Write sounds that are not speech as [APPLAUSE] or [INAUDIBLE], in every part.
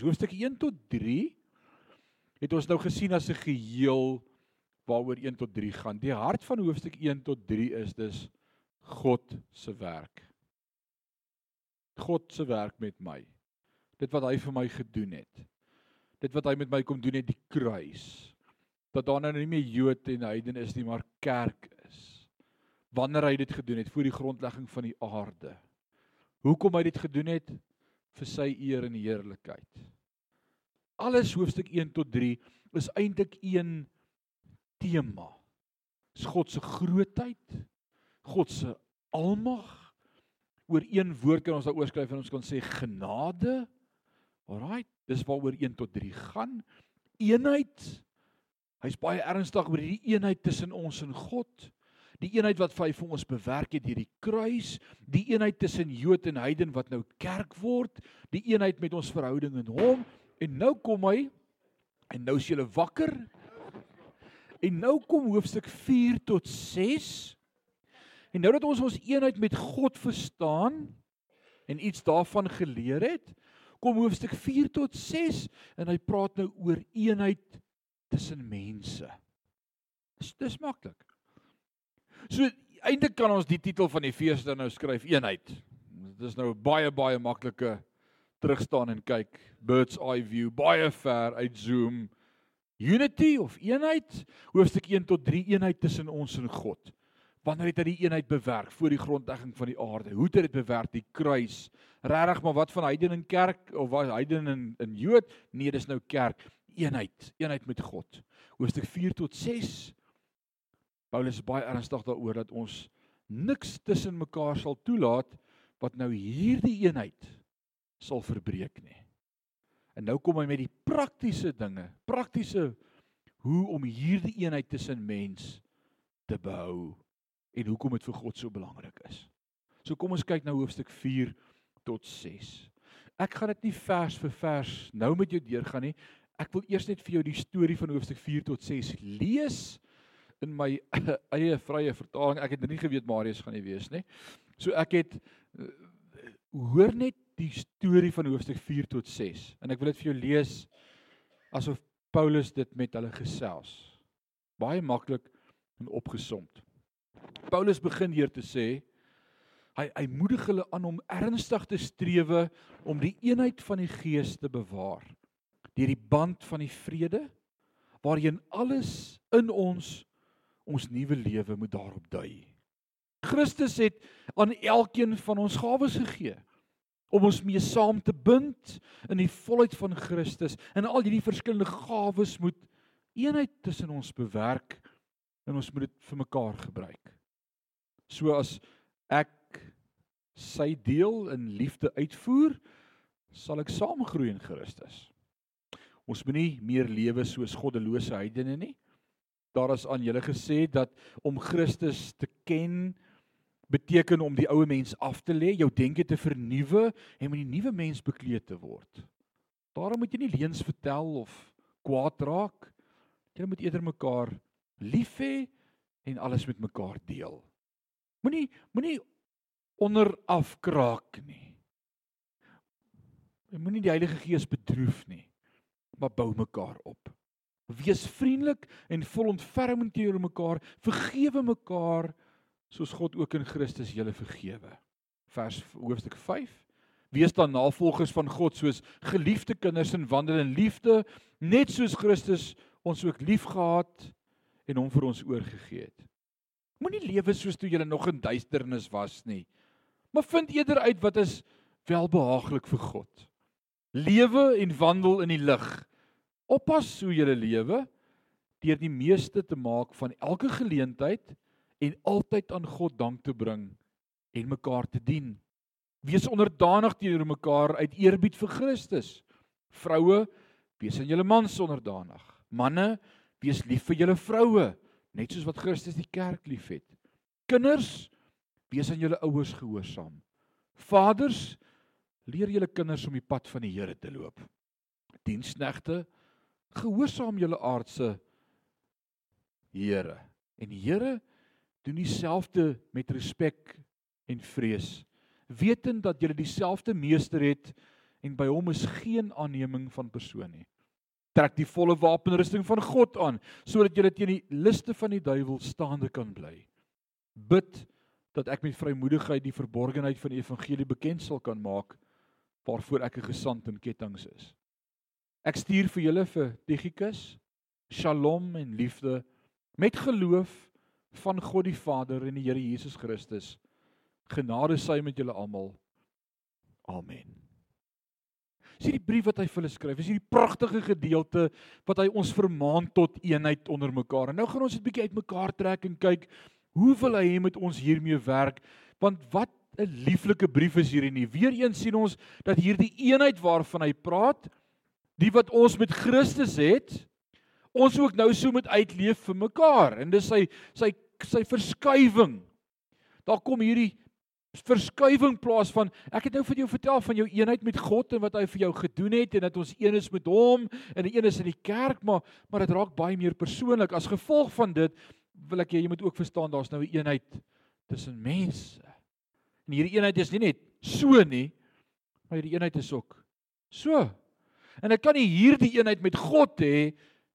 Hoofstuk 1 tot 3 het ons nou gesien as 'n geheel waaroor 1 tot 3 gaan. Die hart van hoofstuk 1 tot 3 is dus God se werk. God se werk met my. Dit wat hy vir my gedoen het. Dit wat hy met my kom doen het die kruis. Dat daar nou nie meer Jood en heiden is nie, maar kerk is. Wanneer hy dit gedoen het voor die grondlegging van die aarde. Hoekom hy dit gedoen het? Vir sy eer en heerlikheid. Alles hoofstuk 1 tot 3 is eintlik een tema. Dis God se grootheid, God se almag. Oor een woord kan ons daaroor skryf en ons kan sê genade. Alraai, dis waaroor 1 tot 3 gaan. Eenheid. Hy's baie ernstig oor hierdie eenheid tussen ons en God die eenheid wat hy vir ons bewerk het deur die kruis, die eenheid tussen Jood en heiden wat nou kerk word, die eenheid met ons verhouding in hom en nou kom hy en nou is jy wakker. En nou kom hoofstuk 4 tot 6. En nou dat ons ons eenheid met God verstaan en iets daarvan geleer het, kom hoofstuk 4 tot 6 en hy praat nou oor eenheid tussen mense. Dis dis maklik. So eintlik kan ons die titel van die fees dan nou skryf eenheid. Dit is nou baie baie maklike terugstaan en kyk bird's eye view baie ver uit zoom unity of eenheid hoofstuk 1 tot 3 eenheid tussen ons en God. Wanneer het hy die eenheid bewerk voor die grondlegging van die aarde? Hoe het hy dit bewerk die kruis? Regtig maar wat van heiden en kerk of wat heiden en in Jood? Nee, dis nou kerk. Eenheid, eenheid met God. Hoofstuk 4 tot 6 Paulus is baie ernstig daaroor dat ons niks tussen mekaar sal toelaat wat nou hierdie eenheid sal verbreek nie. En nou kom hy met die praktiese dinge, praktiese hoe om hierdie eenheid tussen mens te behou en hoekom dit vir God so belangrik is. So kom ons kyk nou hoofstuk 4 tot 6. Ek gaan dit nie vers vir vers nou met jou deurgaan nie. Ek wil eers net vir jou die storie van hoofstuk 4 tot 6 lees in my [COUGHS] eie vrye vertaling. Ek het nie geweet Marius gaan nie wees nie. So ek het uh, hoor net die storie van hoofstuk 4 tot 6 en ek wil dit vir jou lees asof Paulus dit met hulle gesels. Baie maklik en opgesomd. Paulus begin hier te sê hy hy moedig hulle aan om ernstig te strewe om die eenheid van die gees te bewaar deur die band van die vrede waarheen alles in ons ons nuwe lewe moet daarop dui. Christus het aan elkeen van ons gawes gegee om ons mee saam te bind in die volheid van Christus. En al hierdie verskillende gawes moet eenheid tussen ons bewerk en ons moet dit vir mekaar gebruik. So as ek sy deel in liefde uitvoer, sal ek saamgroei in Christus. Ons moenie meer lewe soos goddelose heidene nie daar is aan julle gesê dat om Christus te ken beteken om die ou mens af te lê, jou denke te vernuwe en met die nuwe mens bekleed te word. Daarom moet jy nie leuns vertel of kwaad raak. Jy moet eerder mekaar lief hê en alles met mekaar deel. Moenie moenie onder afkraak nie. Jy moenie die Heilige Gees bedroef nie, maar bou mekaar op. Wees vriendelik en vol ontferming teenoor mekaar. Vergewe mekaar soos God ook in Christus julle vergewe. Vers hoofstuk 5. Wees dan navolgers van God soos geliefde kinders en wandel in liefde, net soos Christus ons ook liefgehad en hom vir ons oorgegee het. Moenie lewe soos toe jy nog in duisternis was nie. Maar vind eerder uit wat is welbehaaglik vir God. Lewe en wandel in die lig Oppas hoe jy lewe deur die meeste te maak van elke geleentheid en altyd aan God dank te bring en mekaar te dien. Wees onderdanig teenoor mekaar uit eerbied vir Christus. Vroue, wees aan julle mans onderdanig. Manne, wees lief vir julle vroue, net soos wat Christus die kerk liefhet. Kinders, wees aan julle ouers gehoorsaam. Vaders, leer julle kinders om die pad van die Here te loop. Diensknegte, gehoorsaam julle aardse Here. En die Here doen dieselfde met respek en vrees, wetend dat julle dieselfde meester het en by hom is geen aanneming van persoon nie. Trek die volle wapenrusting van God aan sodat jy teen die liste van die duiwel staande kan bly. Bid dat ek met vrymoedigheid die verborgenheid van die evangelie bekend sal kan maak waarvoor ek 'n gesant in kettinge is. Ek stuur vir julle vir Tychicus shalom en liefde met geloof van God die Vader en die Here Jesus Christus. Genade sy met julle almal. Amen. Dis hierdie brief wat hy vir hulle skryf. Dis hierdie pragtige gedeelte wat hy ons vermaan tot eenheid onder mekaar. En nou gaan ons dit bietjie uitmekaar trek en kyk hoe wil hy met ons hiermee werk? Want wat 'n lieflike brief is hierdie nie. Weereens sien ons dat hierdie eenheid waarvan hy praat, die wat ons met Christus het, ons ook nou so moet uitleef vir mekaar. En dis sy sy sy verskuiwing. Daar kom hierdie verskuiwing plaas van ek het nou vir jou vertel van jou eenheid met God en wat hy vir jou gedoen het en dat ons een is met hom en een is in die kerk maar maar dit raak baie meer persoonlik as gevolg van dit wil ek jy moet ook verstaan daar's nou 'n eenheid tussen mense en hierdie eenheid is nie net so nie maar hierdie eenheid is ook so en ek kan nie hierdie eenheid met God hê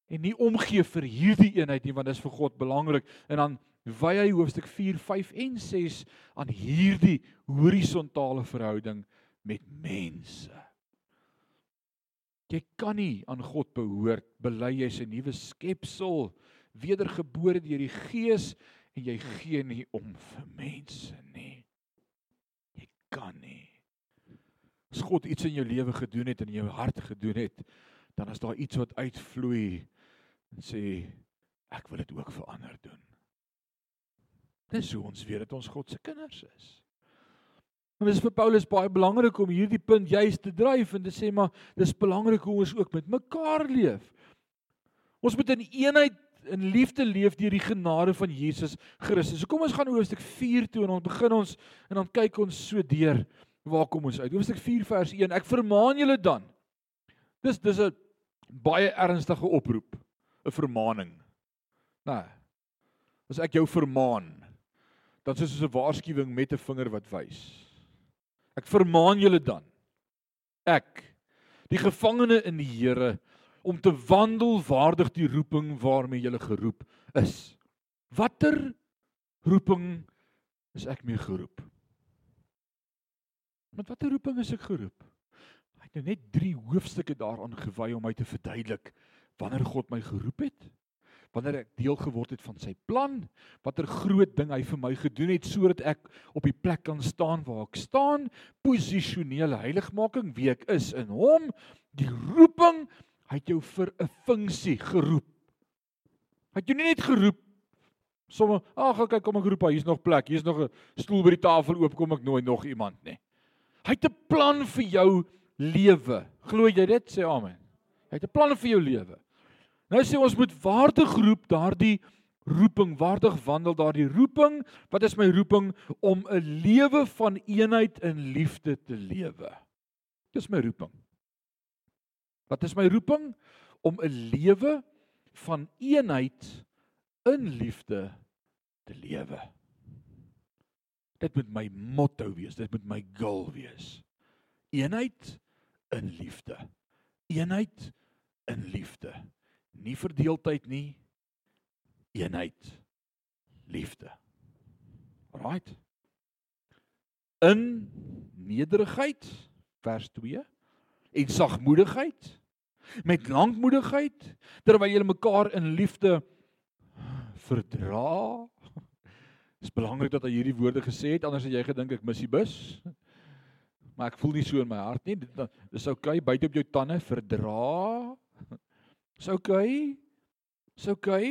en nie omgee vir hierdie eenheid nie want dit is vir God belangrik en dan wy hy hoofstuk 4, 5 en 6 aan hierdie horisontale verhouding met mense. Jy kan nie aan God behoort bely jy's 'n nuwe skepsel, wedergebore deur die Gees en jy gee nie om vir mense nie. Jy kan nie. As God iets in jou lewe gedoen het en in jou hart gedoen het, dan is daar iets wat uitvloei en sê ek wil dit ook vir ander doen. Dis hoe ons weet dat ons God se kinders is. En dit is vir Paulus baie belangrik om hierdie punt juist te dryf en te sê maar dis belangrik hoe ons ook met mekaar leef. Ons moet in eenheid in liefde leef deur die genade van Jesus Christus. So kom ons gaan hoofstuk 4 toe en ons begin ons en dan kyk ons so deur waar kom ons uit. Hoofstuk 4 vers 1. Ek vermaan julle dan. Dis dis 'n baie ernstige oproep, 'n vermaaning. Nou, as ek jou vermaan, dan dit 'n waarskuwing met 'n vinger wat wys. Ek vermaan julle dan ek die gevangene in die Here om te wandel waardig die roeping waarmee julle geroep is. Watter roeping is ek mee geroep? Met watter roeping is ek geroep? Hy het nou net 3 hoofstukke daaraan gewy om my te verduidelik wanneer God my geroep het wanneer ek deel geword het van sy plan, watter groot ding hy vir my gedoen het sodat ek op die plek kan staan waar ek staan, posisionele heiligmaking, wie ek is in hom, die roeping, hy het jou vir 'n funksie geroep. Hy het jou nie net geroep sommer, ag okay, kom ek roep, hier's nog plek, hier's nog 'n stoel by die tafel oop, kom ek nooi nog iemand nie. Hy het 'n plan vir jou lewe. Glo jy dit? Sê amen. Hy het 'n plan vir jou lewe. Nou sê ons moet waardig roep daardie roeping, waardig wandel daardie roeping. Wat is my roeping om 'n lewe van eenheid in liefde te lewe? Dis my roeping. Wat is my roeping om 'n lewe van eenheid in liefde te lewe? Dit moet my motto wees, dit moet my goal wees. Eenheid in liefde. Eenheid in liefde nie verdeeldheid nie eenheid liefde right in nederigheid vers 2 en sagmoedigheid met lankmoedigheid terwyl julle mekaar in liefde verdra is belangrik dat hy hierdie woorde gesê het anders het jy gedink ek mis die bus [LAUGHS] maar ek voel nie so in my hart nie dis oukei okay, byt op jou tande verdra [LAUGHS] Dis oukei. Dis oukei.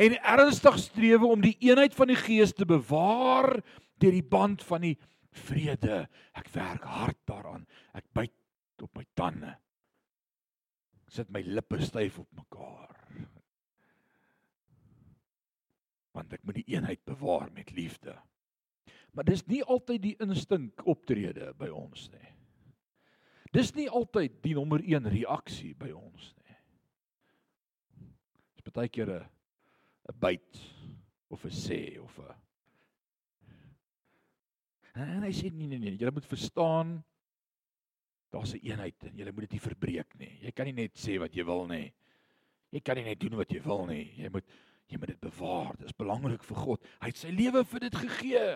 En ernstig strewe om die eenheid van die Gees te bewaar deur die band van die vrede. Ek werk hard daaraan. Ek byt op my tande. Sit my lippe styf op mekaar. Want ek moet die eenheid bewaar met liefde. Maar dis nie altyd die instink optrede by ons nie. Dis nie altyd die nommer 1 reaksie by ons nie is baie keer 'n 'n byt of 'n sê of 'n En hy sê nee nee nee, jy moet verstaan Daar's 'n eenheid en jy moet dit nie verbreek nie. Jy kan nie net sê wat jy wil nie. Jy kan nie net doen wat jy wil nie. Jy moet jy moet dit bewaar. Dit is belangrik vir God. Hy het sy lewe vir dit gegee.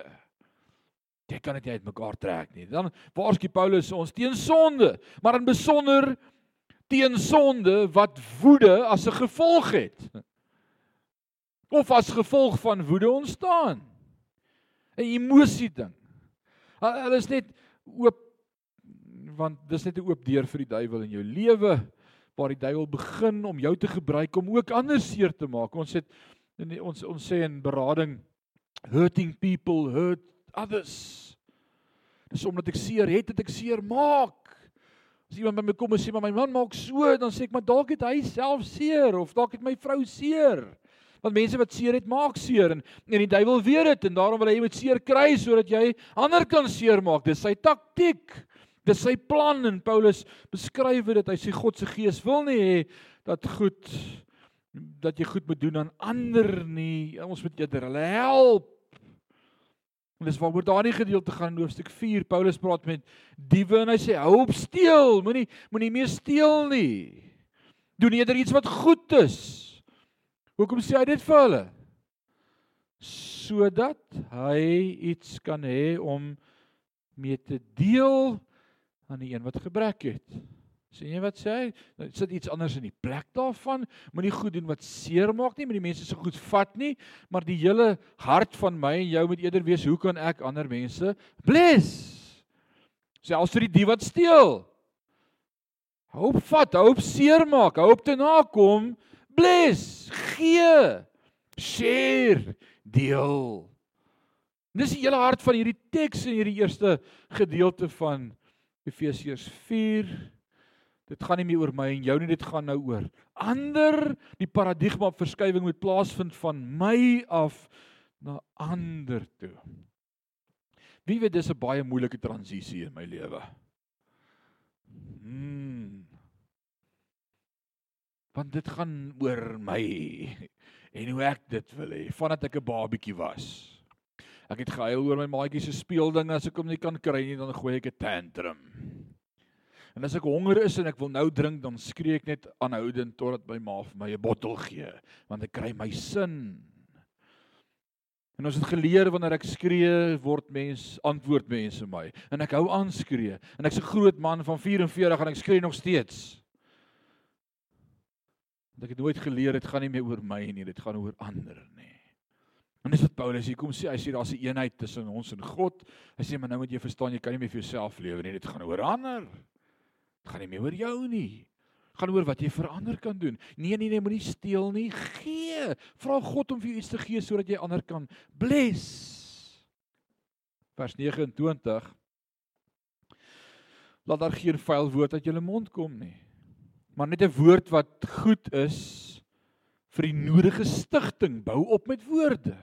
Jy kan dit nie uitmekaar trek nie. Dan waarsku Paulus ons teen sonde, maar in besonder teen sonde wat woede as 'n gevolg het. Of as gevolg van woede ontstaan. 'n Emosie ding. Hulle is net oop want dis net 'n oop deur vir die duiwel in jou lewe waar die duiwel begin om jou te gebruik om ook ander seer te maak. Ons het in ons ons sê in berading hurting people hurt others. Dis omdat ek seer het, het ek seer maak. As iemand by my kom en sê maar my man maak so, dan sê ek maar dalk het hy self seer of dalk het my vrou seer. Want mense wat seer het, maak seer en en die duiwel weet dit en daarom wil hy met seer kry sodat jy ander kan seermaak. Dis sy taktik. Dis sy plan en Paulus beskryf dit. Hy sê God se gees wil nie hê dat goed dat jy goed moet doen aan ander nie. Ons moet eerder hulle help. En dis waaroor daardie gedeelte gaan in hoofstuk 4. Paulus praat met diewe en hy sê hou op steel, moenie moenie meer steel nie. Doen eerder iets wat goed is. Hoekom sê hy dit vir hulle? Sodat hy iets kan hê om mee te deel aan die een wat gebrek het. Sien jy wat sê hy? Nou sit iets anders in die plek daarvan. Moenie goed doen wat seer maak nie, moenie mense so goed vat nie, maar die hele hart van my en jou moet eerder wees, hoe kan ek ander mense bless? Selfs vir die wat steel. Hou op vat, hou op seer maak, hou op te nakom, bless, gee, share, deel. Dis die hele hart van hierdie teks in hierdie eerste gedeelte van Efesiërs 4 Dit gaan nie meer oor my en jou nie, dit gaan nou oor ander. Die paradigma verskywing moet plaasvind van my af na ander toe. Wie weet dis 'n baie moeilike transisie in my lewe. Hmm. Want dit gaan oor my en hoe ek dit wil hê vandat ek 'n babietjie was. Ek het gehuil oor my maatjie se speelding as ek hom nie kan kry nie dan gooi ek 'n tantrum. En as ek honger is en ek wil nou drink, dan skree ek net aanhoudend totdat my ma vir my 'n bottel gee, want ek kry my sin. En ons het geleer wanneer ek skree, word mens antwoord mense my. En ek hou aan skree. En ek's 'n groot man van 44 en ek skree nog steeds. Want ek het nooit geleer dit gaan nie meer oor my nie, dit gaan oor ander nie. En dis wat Paulus hier kom sê, hy sê daar's 'n eenheid tussen ons en God. Hy sê maar nou moet jy verstaan, jy kan nie meer vir jouself lewe nie, dit gaan oor ander gaan nie meer oor jou nie. Gaan oor wat jy verander kan doen. Nee nee nee, moenie steel nie. Gee. Vra God om vir jou iets te gee sodat jy ander kan bless. Vers 29. Laat daar geen vuil woord uit jou mond kom nie. Maar net 'n woord wat goed is vir die nodige stigting. Bou op met woorde.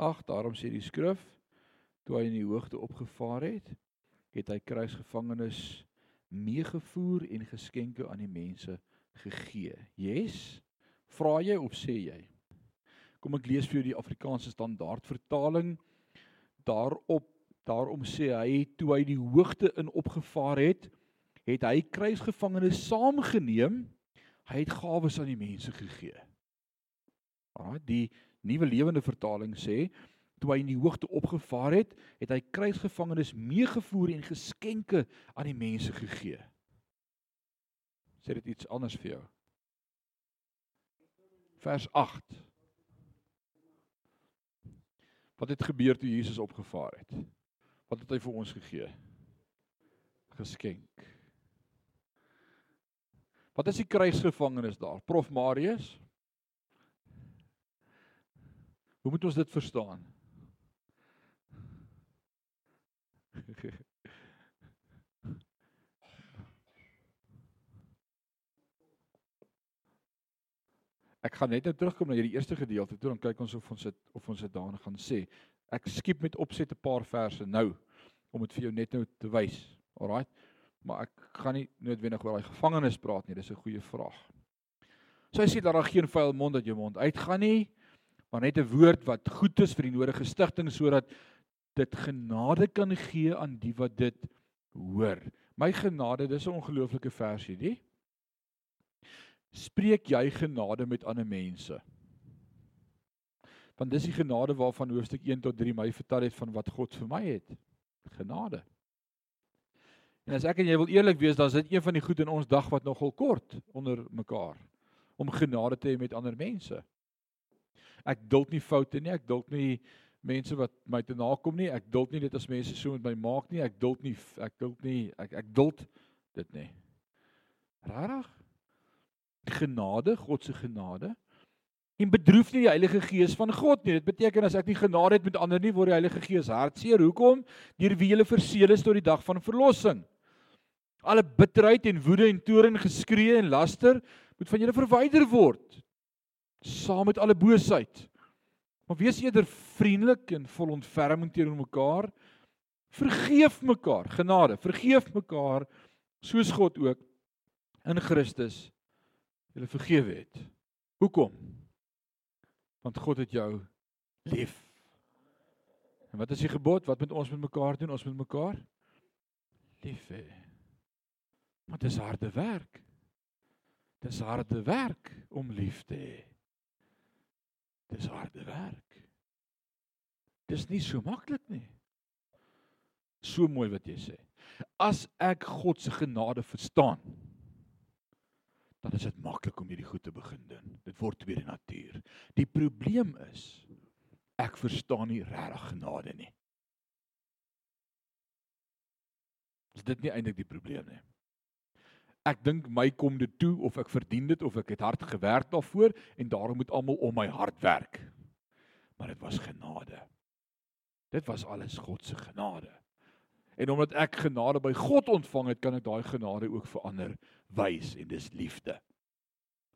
Ag, daarom sê die skrif toe hy in die hoogte opgevaar het, het hy kruisgevangenes meegevoer en geskenke aan die mense gegee. Yes? Vra jy of sê jy? Kom ek lees vir jou die Afrikaanse standaard vertaling. Daarop daarom sê hy toe hy die hoogte in opgevaar het, het hy kruisgevangenes saamgeneem. Hy het gawes aan die mense gegee. Alraai, die nuwe lewende vertaling sê toe hy in die hoogte opgevaar het, het hy kruisgevangenes meegevoer en geskenke aan die mense gegee. Sê dit iets anders vir jou. Vers 8. Wat het gebeur toe Jesus opgevaar het? Wat het hy vir ons gegee? Geskenk. Wat is die kruisgevangenes daar? Prof Marius? Hoe moet ons dit verstaan? Ek gaan net nou terugkom na hierdie eerste gedeelte toe dan kyk ons of ons dit of ons dit daarna gaan sê. Ek skiep met opset 'n paar verse nou om dit vir jou net nou te wys. Alraai. Maar ek gaan nie noodwendig oor daai gevangenes praat nie. Dis 'n goeie vraag. So hy sê dat daar geen vuil mond uit jou mond uitgaan nie, maar net 'n woord wat goed is vir die nodige stigting sodat dit genade kan gee aan die wat dit hoor. My genade, dis 'n ongelooflike versie, die. Spreek jy genade met ander mense? Want dis die genade waarvan hoofstuk 1 tot 3 my vertel het van wat God vir my het. Genade. En as ek en jy wil eerlik wees, dan is dit een van die goed in ons dag wat nogal kort onder mekaar om genade te hê met ander mense. Ek duld nie foute nie, ek duld nie mense wat my te nakom nie, ek duld nie dit as mense so met my maak nie, ek duld nie ek duld nie ek ek duld dit nie. Rarig. Genade, God se genade en bedroef nie die Heilige Gees van God nie. Dit beteken as ek nie genade het met ander nie, word die Heilige Gees hartseer. Hoekom? Deur wie hulle verseël is tot die dag van verlossing. Alle bitterheid en woede en toorn, geskree en laster moet van julle verwyder word. Saam met alle boosheid. Maar wees eerder vriendelik en vol ontferming teenoor mekaar. Vergeef mekaar, genade, vergeef mekaar soos God ook in Christus julle vergewe het. Hoekom? want God het jou lief. En wat is die gebod? Wat moet ons met mekaar doen? Ons moet mekaar lief hê. Maar dit is harde werk. Dit is harde werk om lief te hê. Dit is harde werk. Dit is nie so maklik nie. So mooi wat jy sê. As ek God se genade verstaan, dan is dit maklik om hierdie goed te begin doen. Dit word tweede natuur. Die probleem is ek verstaan nie regtig genade nie. Is dit nie eintlik die probleem nie? Ek dink my kom dit toe of ek verdien dit of ek het hard gewerk daarvoor en daarom moet almal om my hart werk. Maar dit was genade. Dit was alles God se genade. En omdat ek genade by God ontvang het, kan ek daai genade ook vir ander wys en dis liefde.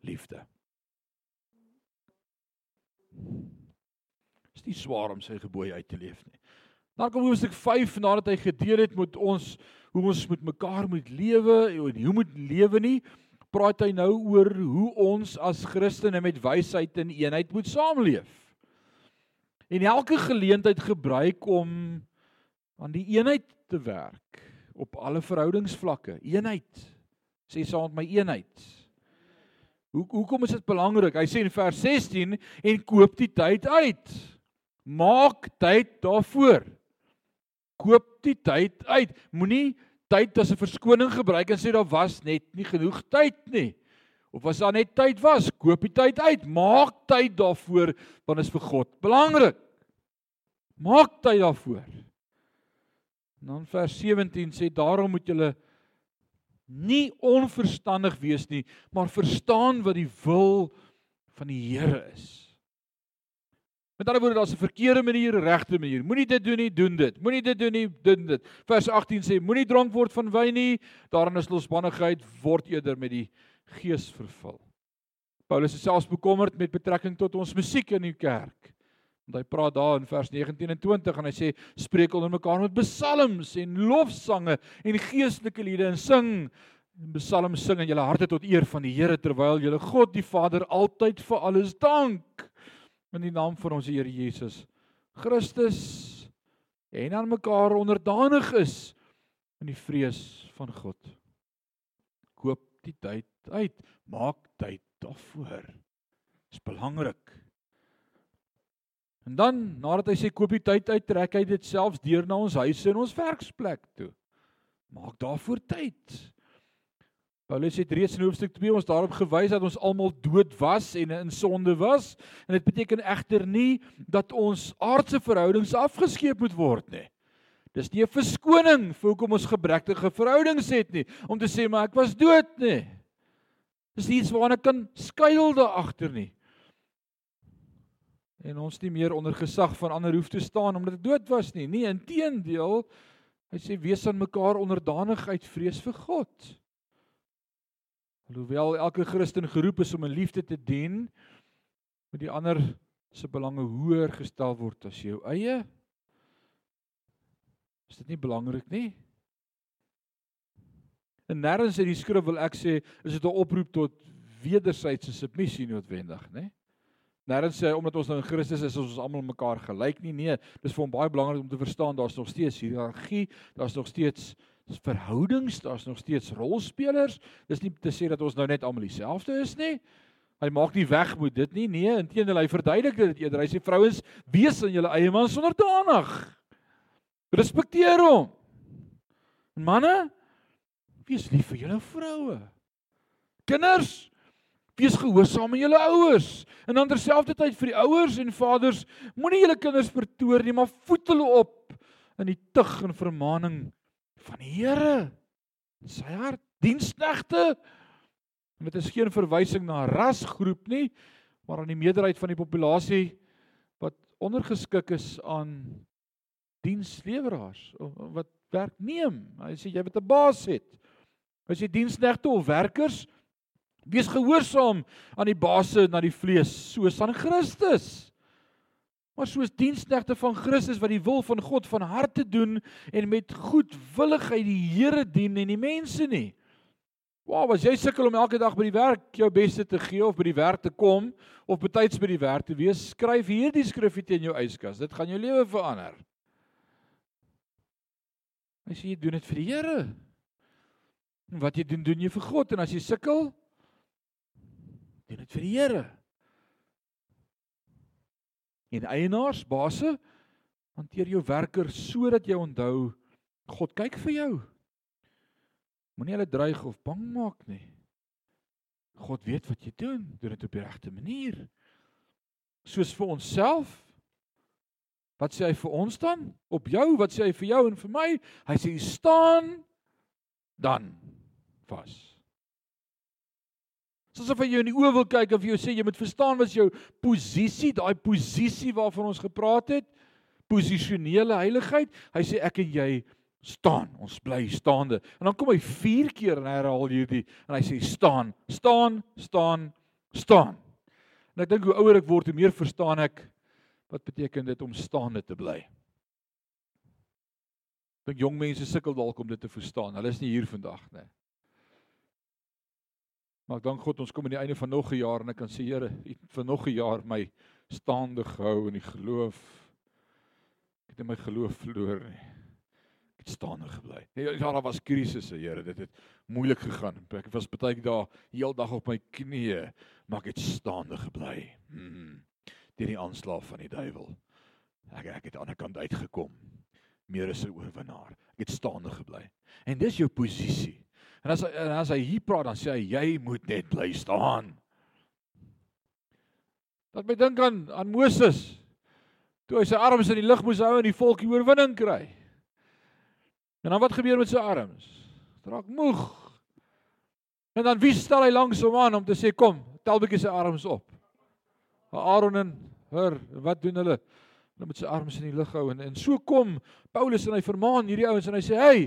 Liefde. Dis nie swaar om sy gebooie uit te leef nie. Dan kom hoofstuk 5 nadat hy gedeel het met ons hoe ons met mekaar moet lewe en hoe moet lewe nie, praat hy nou oor hoe ons as Christene met wysheid en eenheid moet saamleef. En elke geleentheid gebruik om aan die eenheid te werk op alle verhoudingsvlakke. Eenheid. Sê saam met my eenheid. Hoe hoekom is dit belangrik? Hy sê in vers 16 en koop die tyd uit. Maak tyd daarvoor. Koop die tyd uit. Moenie tyd as 'n verskoning gebruik en sê daar was net nie genoeg tyd nie. Of as daar net tyd was, koop die tyd uit. Maak tyd daarvoor want dit is vir God belangrik. Maak tyd daarvoor. En dan vers 17 sê daarom moet julle nie onverstandig wees nie, maar verstaan wat die wil van die Here is. Met ander woorde, daar's 'n verkeerde manier, 'n regte manier. Moenie dit doen nie, doen dit. Moenie dit doen nie, doen dit. Vers 18 sê moenie dronk word van wyn nie, daarin is losbannigheid, word eerder met die Gees vervul. Paulus is selfs bekommerd met betrekking tot ons musiek in die kerk. Want hy praat daar in vers 19 en 20 en hy sê spreek onder mekaar met psalms en lofsange en geestelike liede en sing en psalms sing in julle harte tot eer van die Here terwyl julle God die Vader altyd vir alles dank in die naam van ons Here Jesus Christus en aan mekaar onderdanig is in die vrees van God. Koop die tyd uit, maak tyd daarvoor. Dit is belangrik. En dan nadat hy sê koop die tyd uit, trek hy dit selfs deur na ons huise en ons werksplek toe. Maak daarvoor tyd. Paulus het reeds in hoofstuk 2 ons daarop gewys dat ons almal dood was en in sonde was en dit beteken egter nie dat ons aardse verhoudings afgeskeep moet word nie. Dis nie 'n verskoning vir hoekom ons gebrekkige verhoudings het nie om te sê maar ek was dood nie. Dis iets waarna kan skuil daar agter nie en ons nie meer onder gesag van ander hoef te staan omdat dit dood was nie. Nee, inteendeel, hy sê wees aan mekaar onderdanig uit vrees vir God. Alhoewel elke Christen geroep is om in liefde te dien, moet die ander se belange hoër gestel word as jou eie. Is dit nie belangrik nie? En nêrens in die skrif wil ek sê is dit 'n oproep tot wederwysige submissie noodwendig, né? Nêrens sê omdat ons nou in Christus is, is ons almal mekaar gelyk nie. Nee, dis vir hom baie belangrik om te verstaan daar's nog steeds hiërargie, daar's nog steeds verhoudings, daar's nog steeds rolspelers. Dis nie te sê dat ons nou net almal dieselfde is nie. Hy maak nie weg met dit nie. Nee, inteendeel hy verduidelik dit eerder. Hy sê vrouens, wees aan julle eie man sonder danig. Respekteer hom. En manne, wees lief vir julle vroue. Kinders, wees gehoorsaam aan julle ouers. En dan terselfdertyd vir die ouers en vaders, moenie julle kinders vertoor nie, maar voed hulle op in die tug en vermaaning van die Here. Sy hart diensknegte En dit is geen verwysing na rasgroep nie, maar aan die meerderheid van die populasie wat ondergeskik is aan diensleweraars wat werk neem. Hy sê jy moet 'n baas het. Hy sê diensknegte of werkers wees gehoorsaam aan die baase na die vlees soos aan Christus. Maar soos diensknegte van Christus wat die wil van God van harte doen en met goedwilligheid die Here dien en die mense nie. Wow, as jy sukkel om elke dag by die werk jou beste te gee of by die werk te kom of betyds by die werk te wees, skryf hierdie skrifgie teen jou yskas. Dit gaan jou lewe verander. As jy doen dit vir die Here. En wat jy doen, doen jy vir God en as jy sukkel, doen dit vir die Here. En eienaars, basse, hanteer jou werkers sodat jy onthou God kyk vir jou. Moenie hulle dreig of bang maak nie. God weet wat jy doen, doen dit op die regte manier. Soos vir onsself. Wat sê hy vir ons dan? Op jou, wat sê hy vir jou en vir my? Hy sê staan dan vas. Soos of hy jou in die oë wil kyk of jy sê jy moet verstaan wat is jou posisie, daai posisie waarvan ons gepraat het, posisionele heiligheid. Hy sê ek en jy staan. Ons bly staande. En dan kom hy 4 keer en herhaal hierdie en hy sê staan, staan, staan, staan. En ek dink hoe ouer ek word, hoe meer verstaan ek wat beteken dit om staande te bly. Dink jong mense sukkel dalk om dit te verstaan. Hulle is nie hier vandag nie. Maar ek dank God ons kom aan die einde van nog 'n jaar en ek kan sê Here, vir nog 'n jaar my staande gehou in die geloof. Ek het in my geloof verloor nie staande gebly. Nee, ja, daar was krisisse, Here. Dit het moeilik gegaan. Ek was baie dae heeldag op my knieë, maar ek het staande gebly. Hmm. Deur die aanslag van die duiwel. Ek ek het aan die kant uitgekom. Meer as 'n oorwinnaar. Ek het staande gebly. En dis jou posisie. En as en as hy hier praat dan sê hy jy moet net bly staan. Dat my dink aan aan Moses. Toe hy sy arms in die lug moes hou en die volk die oorwinning kry. En dan wat gebeur met sy arms? Draak moeg. En dan wie stel hy langs hom aan om te sê kom, tel bietjie sy arms op. Aaron en Hur, wat doen hulle? Hulle met sy arms in die lug hou en en so kom Paulus en hy vermaan hierdie ouens en hy sê: "Hey,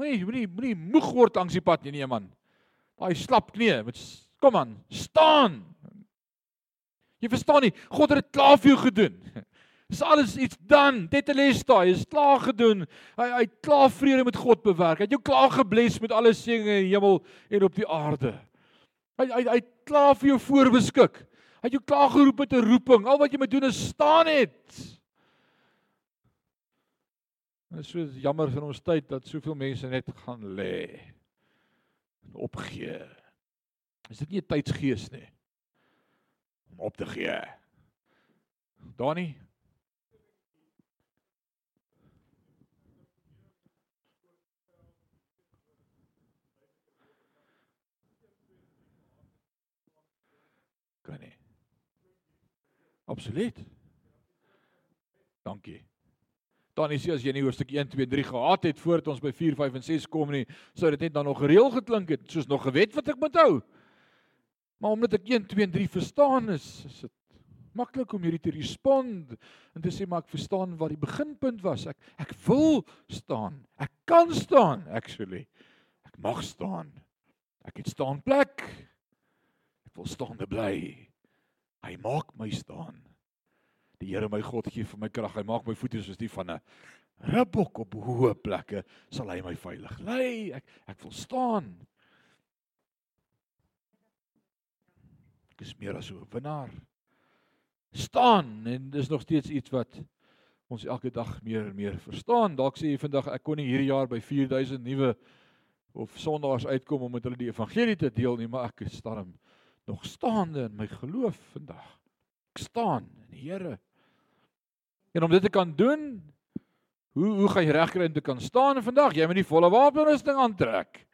moenie moenie moenie moeg word langs die pad nie, nee man. Daai slap knie, met kom aan, staan." Jy verstaan nie, God het dit klaar vir jou gedoen. Dis alles iets dan. Tetelestai is klaar gedoen. Hy hy klaar vrede met God bewerk. Hy het jou klaar gebless met alle seëninge in die hemel en op die aarde. Hy hy hy klaar vir jou voorbeskik. Hy het jou klaar geroep met 'n roeping. Al wat jy moet doen is staan net. Dit is so jammer vir ons tyd dat soveel mense net gaan lê en opgee. Is dit nie 'n tydsgees nie? Om op te gee. Dani, kan nie. Absoluut. Dankie. Is jy as jy nie hoofstuk 1 2 3 gehad het voordat ons by 4 5 en 6 kom nie, sou dit net dan nog gereël geklink het, soos nog gewet wat ek moet hou. Maar omdat ek 1 2 en 3 verstaan is, is dit maklik om hierdie te respond en te sê maar ek verstaan waar die beginpunt was. Ek ek wil staan. Ek kan staan actually. Ek mag staan. Ek het staan plek. Ek wil staande bly. Hy maak my staan. Die Here my God gee vir my krag. Hy maak my voete soos die van 'n ribbok op hoë plekke. Sal hy my veilig lei. Ek ek wil staan. Ek is meer as 'n winnaar. Staan en dis nog steeds iets wat ons elke dag meer en meer verstaan. Dalk sê jy vandag ek kon nie hierdie jaar by 4000 nuwe of sondaars uitkom om met hulle die evangelie te deel nie, maar ek is daarom nog staande in my geloof vandag. Ek staan in die Here. En om dit te kan doen, hoe hoe gaan jy regkry om te kan staan vandag? Jy moet die volle wapenrusting aantrek.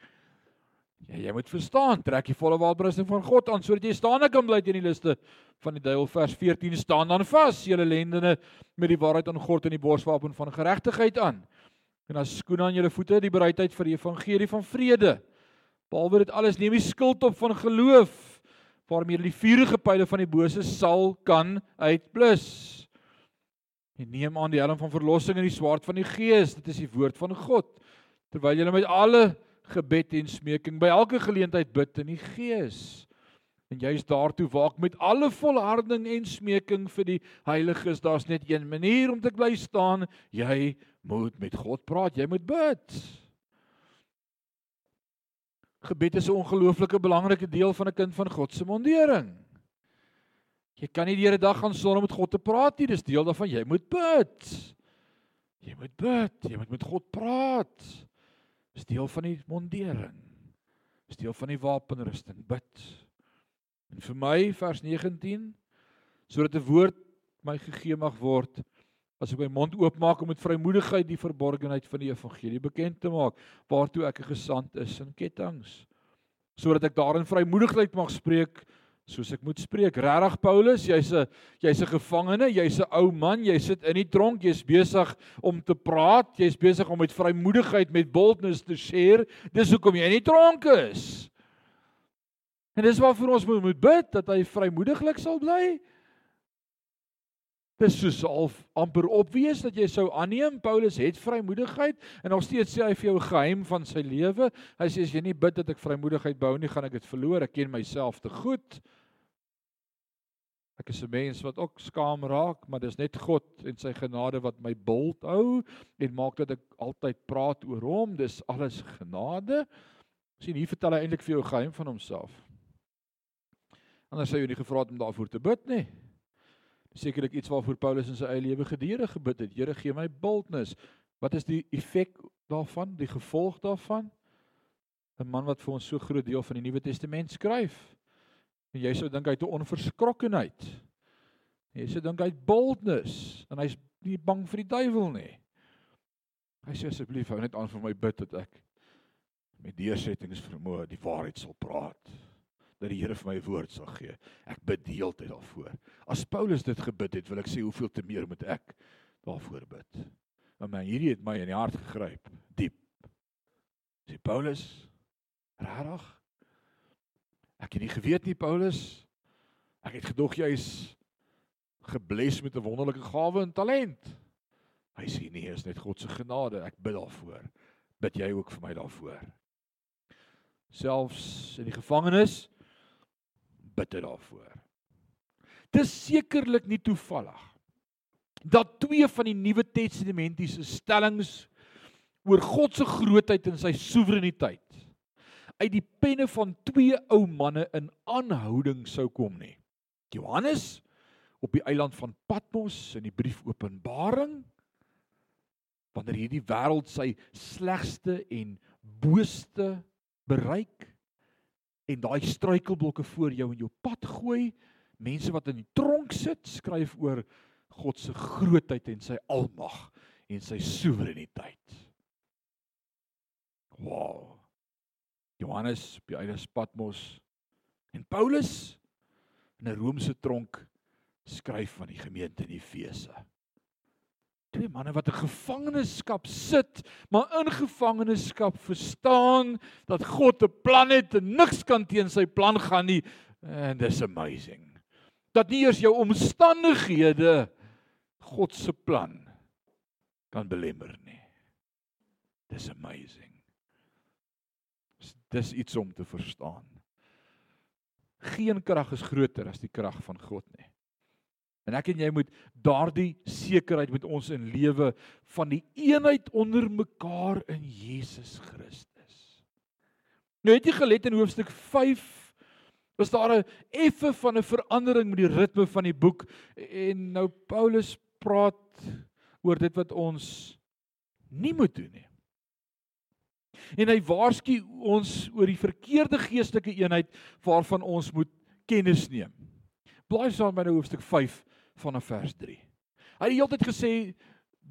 Ja, jy moet verstaan, trek die volle wapenrusting van God aan sodat jy staande kan bly teen die liste van die duiwel vers 14 staan dan vas, julle lendene met die waarheid aan God en die borswapen van geregtigheid aan. En as skoene aan julle voete die bereidheid vir die evangelie van vrede. Behalwe dit alles neem die skild op van geloof waarmee die vuurige pile van die bose sal kan uitblus. En neem aan die helm van verlossing en die swaard van die gees, dit is die woord van God. Terwyl julle met alle gebed en smeking by elke geleentheid bid in die gees. En jy's daartoe waak met alle volharding en smeking vir die heiliges. Daar's net een manier om te bly staan. Jy moet met God praat. Jy moet bid. Gebed is 'n ongelooflike belangrike deel van 'n kind van God se mondering. Jy kan nie die hele dag gaan sonder om met God te praat nie. Dis deel daarvan. Jy moet bid. Jy moet bid. Jy moet met God praat. Dis deel van die mondering. Dis deel van die wapenrusting. Bid. En vir my vers 19 sodat 'n woord my gegee mag word as ek my mond oopmaak om met vrymoedigheid die verborgenheid van die evangelie bekend te maak waartoe ek 'n gesant is in ketTINGS sodat ek daarin vrymoedigheid mag spreek soos ek moet spreek. Regtig Paulus, jy's 'n jy's 'n gevangene, jy's 'n ou man, jy sit in die tronk, jy's besig om te praat, jy's besig om met vrymoedigheid met boldness te share. Dis hoekom jy in die tronk is. En dis waarvoor ons moet, moet bid dat hy vrymoediglik sal bly. Dis soos al amper opwees dat jy sou aanneem Paulus het vrymoedigheid en nog steeds sê hy vir jou geheim van sy lewe. Hy sê as jy nie bid dat ek vrymoedigheid bou nie, gaan ek dit verloor. Ek ken myself te goed. Ek is 'n mens wat ook skaam raak, maar dis net God en sy genade wat my bult hou en maak dat ek altyd praat oor hom. Dis alles genade. sien hier vertel hy eintlik vir jou geheim van homself. Anders sou jy nie gevra het om daarvoor te bid nie. Sekerlik iets waarvoor Paulus in sy eie lewe gedurende gebid het. Here gee my bultnis. Wat is die effek daarvan? Die gevolg daarvan? 'n Man wat vir ons so groot deel van die Nuwe Testament skryf. En jy sou dink hy het 'n onverskrokkenheid. Jy sou dink hy het boldness en hy's nie bang vir die duiwel nie. Hy sê asseblief hou net aan vir my bid dat ek met deursettings vermoë die waarheid sal praat. Dat die Here vir my woord sal gee. Ek bid die hele tyd daarvoor. As Paulus dit gebid het, wil ek sê hoeveel te meer moet ek daarvoor bid. Want man, hierdie het my in die hart gegryp, diep. Sê Paulus, regtig? Ek het nie geweet nie Paulus. Ek het gedog jy's gebless met 'n wonderlike gawe en talent. Hy sê nee, is net God se genade. Ek bid daarvoor. Bid jy ook vir my daarvoor? Selfs in die gevangenis bid hy daarvoor. Dis sekerlik nie toevallig dat twee van die Nuwe Testamentiese stellings oor God se grootheid en sy soewereiniteit uit die penne van twee ou manne in aanhouding sou kom nie. Johannes op die eiland van Patmos in die brief Openbaring wanneer hierdie wêreld sy slegste en booste bereik en daai struikelblokke voor jou in jou pad gooi, mense wat in die tronk sit, skryf oor God se grootheid en sy almag en sy soewereiniteit. Wow. Johannes op die eiland Patmos en Paulus in 'n Romeinse tronk skryf van die gemeente in Efese. Twee manne wat in gevangenskap sit, maar in gevangenskap verstaan dat God 'n plan het en niks kan teen sy plan gaan nie. And this amazing. Dat nie eers jou omstandighede God se plan kan belemmer nie. Dis amazing. Dis iets om te verstaan. Geen krag is groter as die krag van God nie. En ek en jy moet daardie sekerheid met ons in lewe van die eenheid onder mekaar in Jesus Christus. Nou het jy gelet in hoofstuk 5 was daar 'n effe van 'n verandering met die ritme van die boek en nou Paulus praat oor dit wat ons nie moet doen nie. En hy waarsku ons oor die verkeerde geestelike eenheid waarvan ons moet kennis neem. Blaai saam met nou hoofstuk 5 vanaf vers 3. Hy het die hele tyd gesê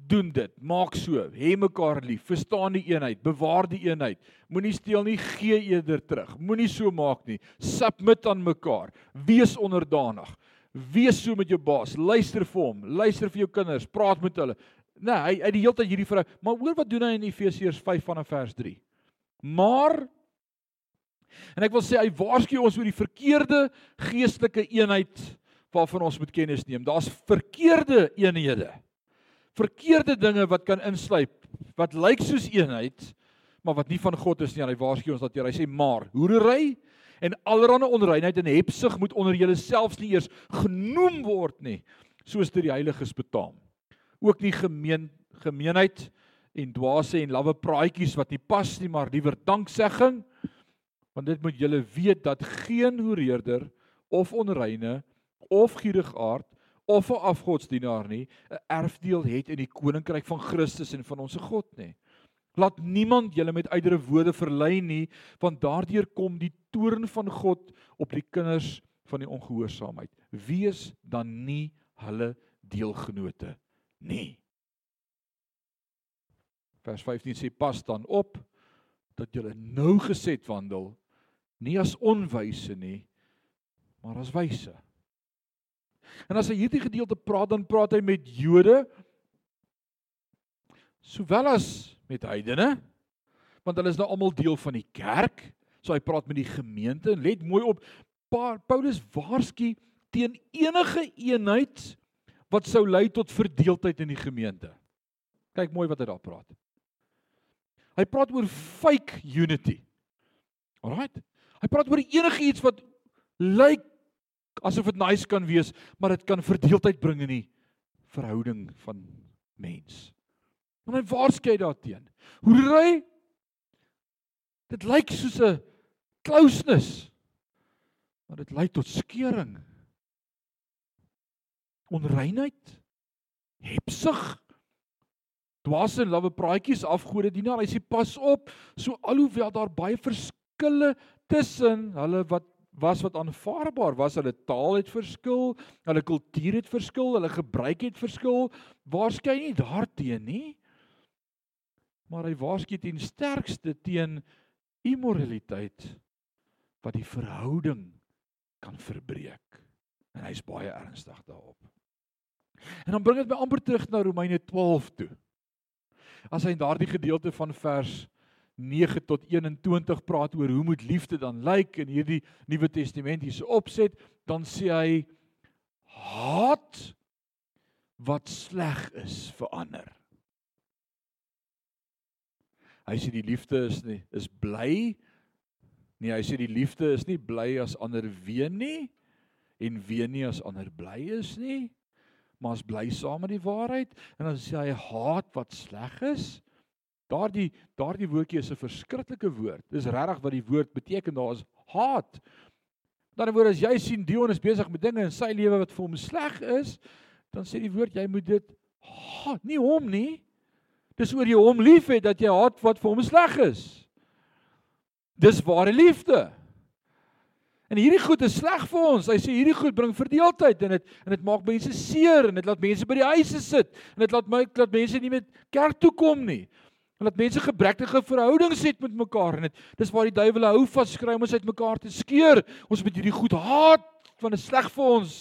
doen dit, maak so, hê mekaar lief, verstaan die eenheid, bewaar die eenheid. Moenie steel nie, gee eerder terug. Moenie so maak nie. Submit aan mekaar. Wees onderdanig. Wees so met jou baas. Luister vir hom, luister vir jou kinders, praat met hulle. Nee, hy uit die hele tyd hierdie vrou, maar hoor wat doen hy in Efesiërs 5 vanaf vers 3. Maar en ek wil sê hy waarsku ons oor die verkeerde geestelike eenheid waarvan ons moet kennis neem. Daar's verkeerde eenhede. Verkeerde dinge wat kan insluip wat lyk soos eenheid, maar wat nie van God is nie. Hy waarsku ons dat hy sê maar hoerery en allerlei onreinheid en hebsug moet onder julle selfs nie eers genoem word nie, soos dit die heiliges betaam ook nie gemeen gemeenheid en dwaase en lawwe praatjies wat nie pas nie, maar liewer danksegging. Want dit moet julle weet dat geen hoereerder of onreine of gierigaard of 'n afgodsdienaar nie 'n erfdeel het in die koninkryk van Christus en van ons God nie. Laat niemand julle met uitdere woorde verlei nie, want daardeur kom die toorn van God op die kinders van die ongehoorsaamheid. Wees dan nie hulle deelgenote nie. Vers 15 sê pas dan op dat julle nou geset wandel nie as onwyse nie maar as wyse. En as hy hierdie gedeelte praat dan praat hy met Jode sowel as met heidene want hulle is nou almal deel van die kerk. So hy praat met die gemeente en let mooi op Paulus waarsku teen enige eenheid wat sou lei tot verdeeldheid in die gemeente. Kyk mooi wat hy daar praat. Hy praat oor fake unity. Alraight. Hy praat oor enigiets wat lyk asof dit nice kan wees, maar dit kan verdeeldheid bring in die verhouding van mens. En hy waarskei daarteen. Hoe ry Dit lyk soos 'n closeness. Maar dit lei tot skeuring onreinheid, hebsug, dwaase en lawwe praatjies afgode dienaar. Hy sê pas op, so alhoewel daar baie verskille tussen hulle wat was wat aanvaarbaar was, hulle taal het verskil, hulle kultuur het verskil, hulle gebruik het verskil, waarskynlik nie daarteen nie. Maar hy waarsku teen sterkste teen immoraliteit wat die verhouding kan verbreek. En hy's baie ernstig daarop. En dan bring dit my amper terug na Romeine 12 toe. As hy in daardie gedeelte van vers 9 tot 21 praat oor hoe moet liefde dan lyk in hierdie Nuwe Testamentiese opset, dan sê hy haat wat sleg is vir ander. Hy sê die liefde is nie is bly Nee, hy sê die liefde is nie bly as ander ween nie en ween nie as ander bly is nie maar as bly saam met die waarheid en dan sê hy haat wat sleg is. Daardie daardie woordjie is 'n verskriklike woord. Dis regtig wat die woord beteken daar is haat. Dan word as jy sien Dion is besig met dinge in sy lewe wat vir hom sleg is, dan sê die woord jy moet dit haat, nie hom nie. Dis oor jy hom liefhet dat jy haat wat vir hom sleg is. Dis ware liefde. En hierdie goed is sleg vir ons. Hy sê hierdie goed bring verdeeldheid en dit en dit maak mense seer en dit laat mense by die huise sit en dit laat my laat mense nie met kerk toe kom nie. En laat mense gebrekkige verhoudings het met mekaar en dit dis waar die duiwel hou vaskry om ons uitmekaar te skeur. Ons moet hierdie goed haat want dit is sleg vir ons.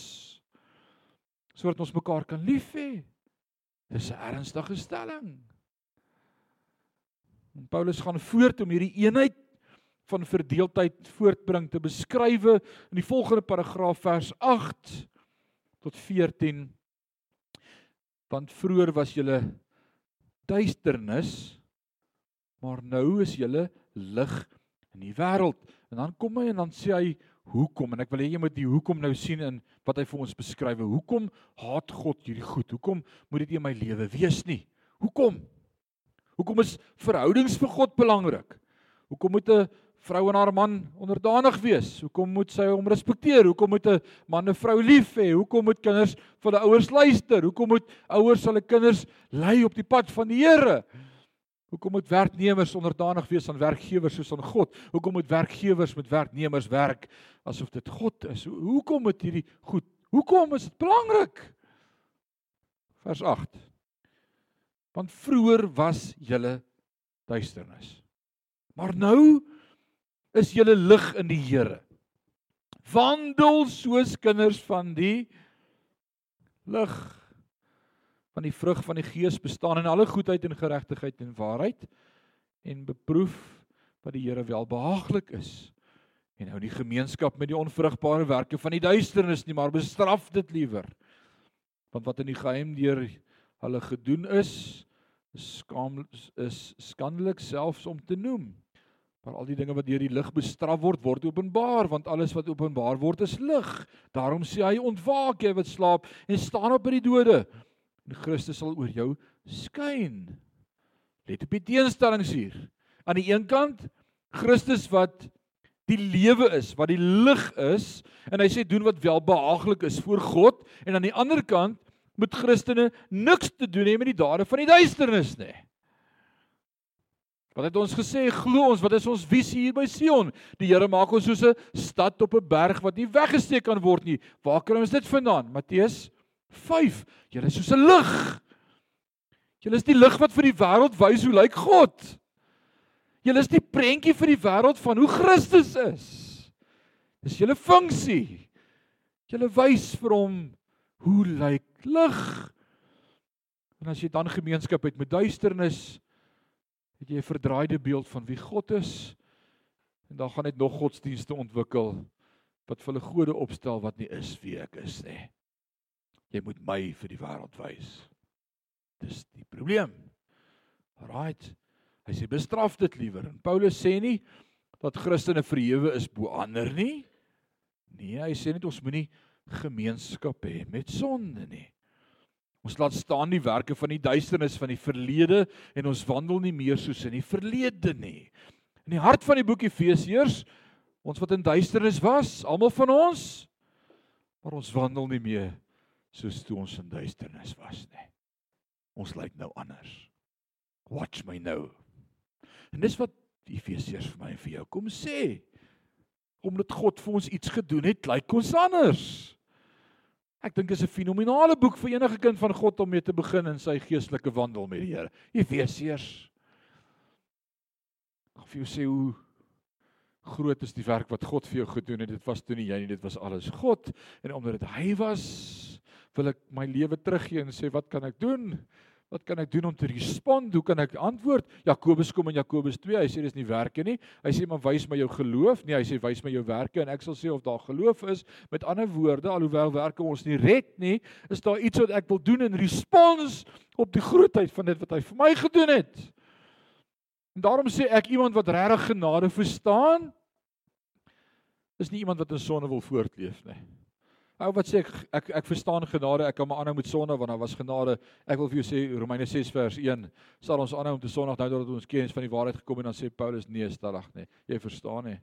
Sodat ons mekaar kan lief hê. Dis 'n ernstige stelling. En Paulus gaan voort om hierdie eenheid van verdeeldheid voortbring te beskrywe in die volgende paragraaf vers 8 tot 14 want vroeër was julle duisternis maar nou is julle lig in die wêreld en dan kom hy en dan sê hy hoekom? En ek wil hê jy moet die hoekom nou sien in wat hy vir ons beskryf. Hoekom haat God hierdie goed? Hoekom moet dit in my lewe wees nie? Hoekom? Hoekom is verhoudings vir God belangrik? Hoekom moet 'n vrou aan haar man onderdanig wees? Hoekom moet sy hom respekteer? Hoekom moet 'n man 'n vrou lief hê? Hoekom moet kinders vir hulle ouers luister? Hoekom moet ouers hulle kinders lei op die pad van die Here? Hoekom moet werknemers onderdanig wees aan werkgewers soos aan God? Hoekom moet werkgewers met werknemers werk asof dit God is? Hoekom moet hierdie goed? Hoekom is dit belangrik? Vers 8. Want vroeër was julle duisternis. Maar nou is julle lig in die Here. Wandel soos kinders van die lig van die vrug van die Gees bestaan in alle goedheid en geregtigheid en waarheid en beproef wat die Here welbehaaglik is. En hou die gemeenskap met die onvrugbare werke van die duisternis nie, maar bestraf dit liewer. Want wat in die geheim deur hulle gedoen is, skaam is skandelik selfs om te noem. Maar al die dinge wat deur die lig bestraf word, word openbaar, want alles wat openbaar word is lig. Daarom sê hy: "Ontwaak jy wat slaap en staan op uit die dode, en Christus sal oor jou skyn." Let op die teenstellings hier. Aan die een kant Christus wat die lewe is, wat die lig is, en hy sê doen wat welbehaaglik is voor God, en aan die ander kant moet Christene niks te doen hê met die dade van die duisternis nie. Wat het ons gesê? Glo ons, wat is ons visie hier by Sion? Die Here maak ons soos 'n stad op 'n berg wat nie weggesteek kan word nie. Waar kry ons dit vandaan? Matteus 5. Julle is soos 'n lig. Julle is die lig wat vir die wêreld wys hoe lyk God. Julle is die prentjie vir die wêreld van hoe Christus is. Dis julle funksie. Julle wys vir hom hoe lyk lig. En as jy dan gemeenskap het met duisternis, het jy 'n verdraaide beeld van wie God is en dan gaan net nog godsdienste ontwikkel wat vir hulle gode opstel wat nie is wie ek is nie. Jy moet my vir die wêreld wys. Dis die probleem. Right. Hy sê bestraf dit liewer. En Paulus sê nie dat Christene verhewe is bo ander nie. Nee, hy sê net ons moenie gemeenskap hê met sonde nie. Ons laat staan die werke van die duisternis van die verlede en ons wandel nie meer soos in die verlede nie. In die hart van die boek Efesiërs, ons wat in duisternis was, almal van ons, maar ons wandel nie meer soos toe ons in duisternis was nie. Ons lyk nou anders. Watch my nou. En dis wat Efesiërs vir my en vir jou kom sê. Omdat God vir ons iets gedoen het, lyk ons anders. Ek dink dit is 'n fenominale boek vir enige kind van God om mee te begin in sy geestelike wandel met die Here. Efesiërs. Of jy sê hoe groot is die werk wat God vir jou gedoen het. Dit was toe nie jy nie, dit was alles God. En omdat dit hy was, wil ek my lewe teruggee en sê wat kan ek doen? Wat kan ek doen om te respond? Hoe kan ek antwoord? Jakobus kom in Jakobus 2. Hy sê dis nie werke nie. Hy sê maar wys my jou geloof. Nee, hy sê wys my jou werke en ek sal sê of daar geloof is. Met ander woorde, alhoewel werke ons nie red nie, is daar iets wat ek wil doen in respons op die grootheid van dit wat hy vir my gedoen het. En daarom sê ek iemand wat regtig genade verstaan, is nie iemand wat in sonde wil voortleef nie. Ou wat sê ek ek ek verstaan genade, ek kan maar aanhou met sonde want daar was genade. Ek wil vir jou sê Romeine 6 vers 1, sal ons aanhou om te sondig nou dat ons kennis van die waarheid gekom en dan sê Paulus nee, stellig nie. Jy verstaan nie.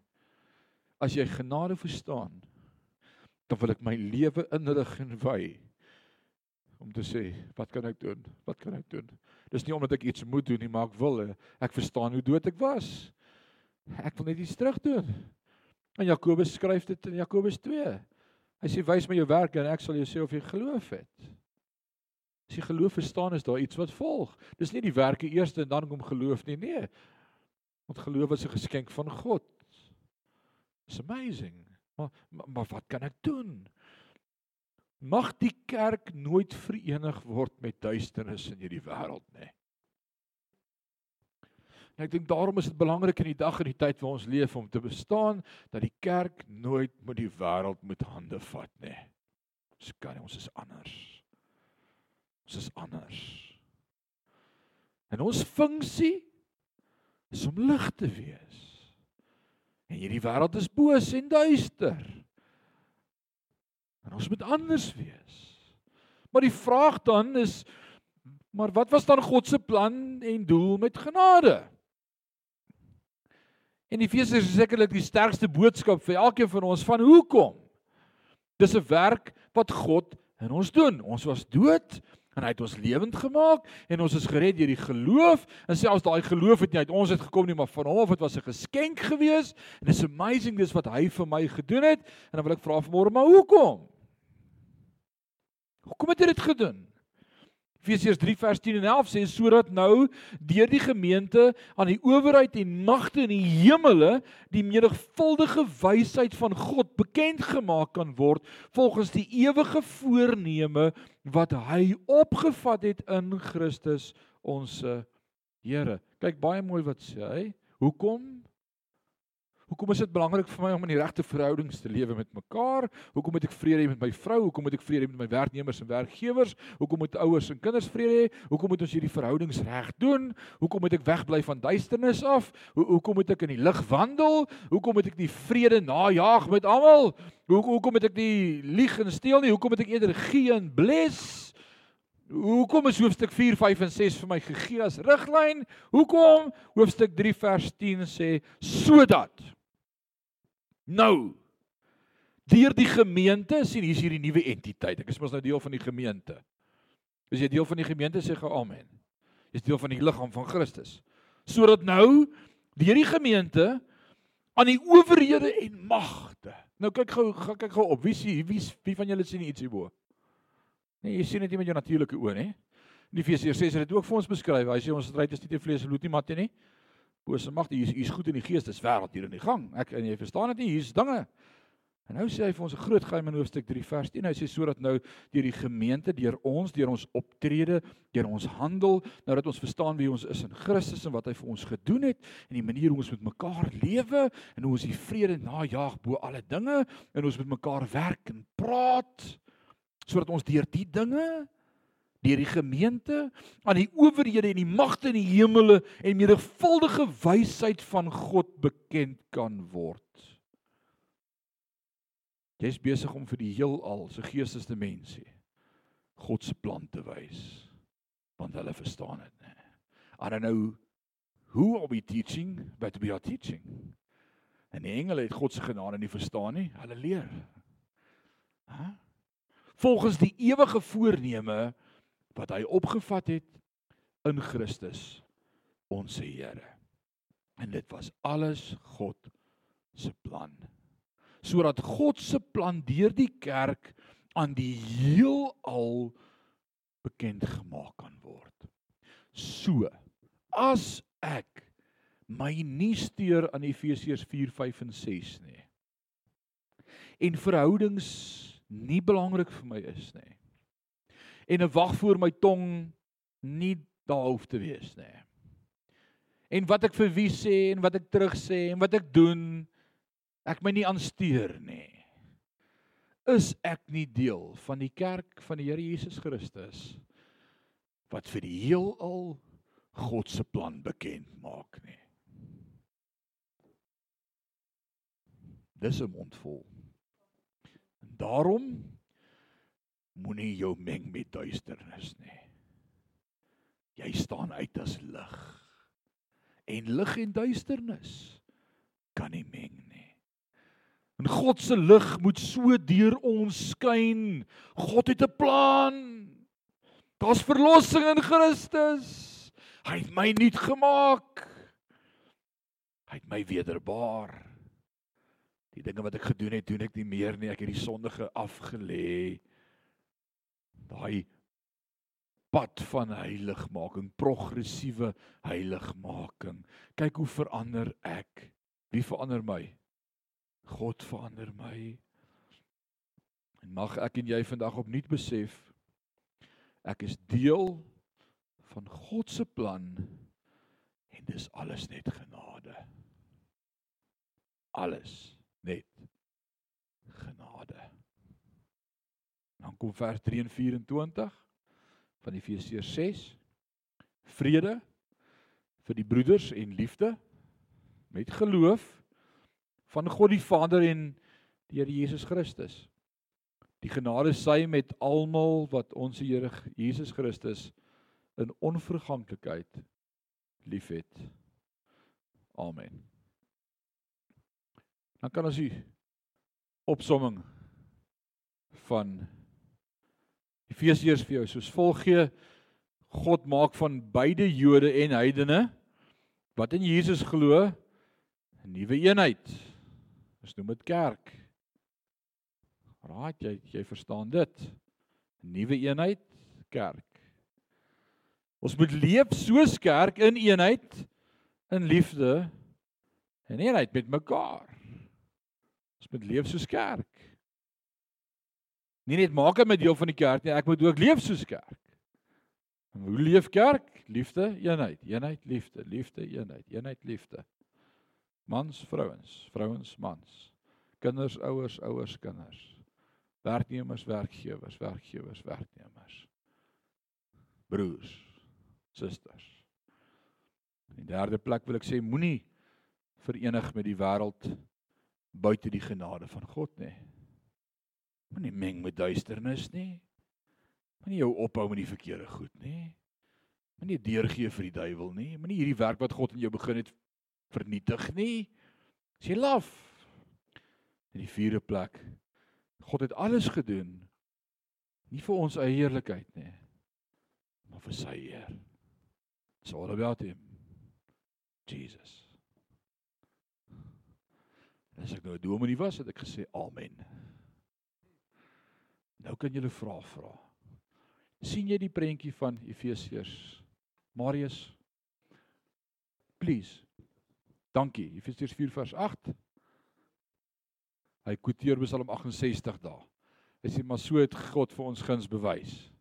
As jy genade verstaan, dan wil ek my lewe inrig en wy om te sê, wat kan ek doen? Wat kan ek doen? Dis nie omdat ek iets moet doen nie, maar ek wil. Ek verstaan hoe dood ek was. Ek wil net iets terug doen. En Jakobus skryf dit in Jakobus 2. Hy sê wys my jou werke en ek sal jou sê of jy geloof het. As jy geloof verstaan is daar iets wat volg. Dis nie die werke eers en dan kom geloof nie, nee. Want geloof is 'n geskenk van God. It's amazing. Maar, maar maar wat kan ek doen? Mag die kerk nooit verenig word met duisternis in hierdie wêreld nie. En ek dink daarom is dit belangrik in die dag en die tyd waar ons leef om te bestaan dat die kerk nooit met die wêreld moet hande vat nie. Ons kan ons is anders. Ons is anders. En ons funksie is om lig te wees. En hierdie wêreld is boos en duister. En ons moet anders wees. Maar die vraag dan is maar wat was dan God se plan en doel met genade? En Efesiërs is sekerlik die sterkste boodskap vir elkeen van ons van hoekom. Dis 'n werk wat God in ons doen. Ons was dood en hy het ons lewend gemaak en ons is gered deur die geloof en selfs daai geloof het nie uit ons het gekom nie maar van hom of dit was 'n geskenk gewees en it's amazing dis wat hy vir my gedoen het en dan wil ek vra vanmôre maar hoekom Hoekom het hy dit gedoen? Efesiërs 3 vers 10 en 11 sê sodat nou deur die gemeente aan die owerheid en magte in die hemele die menigvuldige wysheid van God bekend gemaak kan word volgens die ewige voorneme wat hy opgevat het in Christus ons Here. Kyk baie mooi wat sê hy. Hoekom? Hoekom is dit belangrik vir my om in die regte verhoudings te lewe met mekaar? Hoekom moet ek vrede hê met my vrou? Hoekom moet ek vrede hê met my werknemers en werkgewers? Hoekom moet ouers en kinders vrede hê? Hoekom moet ons hierdie verhoudings reg doen? Hoekom moet ek wegbly van duisternis af? Ho hoekom moet ek in die lig wandel? Hoekom moet ek die vrede najag met almal? Ho hoekom moet ek die lieg en steel nie? Hoekom moet ek eerder gee en bless? Hoekom is hoofstuk 4, 5 en 6 vir my gegee as riglyn? Hoekom? Hoofstuk 3 vers 10 sê sodat Nou deur die gemeente sien hier's hierdie nuwe entiteit. Ek is mos nou deel van die gemeente. Is jy deel van die gemeente sê gou amen. Jy's deel van die liggaam van Christus. Sodat nou deur die gemeente aan die owerhede en magte. Nou kyk gou kyk gou op. Wie sien wie wie van julle sien iets hierbo? Nee, jy sien dit nie met jou natuurlike oë nie. In Efesiërs 6 het dit ook vir ons beskryf. Hy sê ons stryd is nie teen vlees en bloed nie, maar teen nie bose magte. Hier's hier's goed in die gees, dis wêreld hier in die gang. Ek en jy verstaan dit nie, hier's dinge. En nou sê hy vir ons 'n groot geheim in hoofstuk 3 vers 1. Hy sê sodat nou deur die gemeente, deur ons, deur ons optrede, deur ons handel, nou dat ons verstaan wie ons is in Christus en wat hy vir ons gedoen het en die manier hoe ons met mekaar lewe en hoe ons die vrede najag bo alle dinge en ons met mekaar werk en praat sodat ons deur die dinge deur die gemeente aan die owerhede en die magte in die hemele en menigvuldige wysheid van God bekend kan word. Jy's besig om vir die heelal se geestesdimensie God se plan te wys want hulle verstaan dit nê. I don't know who are we teaching but we are teaching. En die engele het God se genade nie verstaan nie. Hulle leer. Hæ? Volgens die ewige voorneme wat hy opgevat het in Christus ons Here. En dit was alles God se plan. Sodat God se plan deur die kerk aan die heelal bekend gemaak kan word. So as ek my nie steur aan Efesiërs 4, 5 en 6 nie. En verhoudings nie belangrik vir my is nie en 'n wag voor my tong nie daar hoef te wees nie. En wat ek vir wie sê en wat ek terug sê en wat ek doen, ek my nie aansteur nie. Is ek nie deel van die kerk van die Here Jesus Christus wat vir die heelal God se plan bekend maak nie. Dis 'n mond vol. En daarom moenie jou meng met duisternis nie. Jy staan uit as lig. En lig en duisternis kan nie meng nie. En God se lig moet so deur ons skyn. God het 'n plan. Daar's verlossing in Christus. Hy het my nuut gemaak. Hy het my wederbaar. Die dinge wat ek gedoen het, doen ek nie meer nie. Ek het die sondige afgelê daai pad van heiligmaking, progressiewe heiligmaking. Kyk hoe verander ek. Wie verander my? God verander my. En mag ek en jy vandag opnuut besef ek is deel van God se plan en dis alles net genade. Alles net genade. Dan kom vers 3 en 24 van Efesiërs 6. Vrede vir die broeders en liefde met geloof van God die Vader en die Here Jesus Christus. Die genade sy met almal wat ons Here Jesus Christus in onverganklikheid liefhet. Amen. Dan kan ons die opsomming van Efesiërs vir jou soos volg gee. God maak van beide Jode en heidene wat in Jesus glo 'n nuwe eenheid. Ons noem dit kerk. Raai jy jy verstaan dit? 'n Nuwe eenheid, kerk. Ons moet leef soos kerk in eenheid, in liefde en eenheid met mekaar. Ons moet leef soos kerk. Nie net maak dit met deel van die kerk nie, ek moet ook leef soos kerk. En hoe leef kerk? Liefde, eenheid, eenheid, liefde, liefde, eenheid, eenheid, liefde. Mans, vrouens, vrouens, mans. Kinders, ouers, ouers, kinders. Werknemers, werkgewers, werkgewers, werknemers. Broers, susters. In die derde plek wil ek sê moenie verenig met die wêreld buite die genade van God nie. Moenie meng met duisternis nie. Moenie jou ophou met die verkeerde goed nie. Moenie deurgee vir die duiwel nie. Moenie hierdie werk wat God in jou begin het vernietig nie. As jy laf. In die vierde plek. God het alles gedoen nie vir ons eie heerlikheid nie, maar vir sy eer. It's all about him. Jesus. As ek nou 'n dominee was, het ek gesê amen. Nou kan jy 'n vraag vra. sien jy die prentjie van Efesiërs? Marius. Please. Dankie. Efesiërs 4 vers 8. Hy quoteer Psalm 68 daar. Hy sê maar so het God vir ons guns bewys.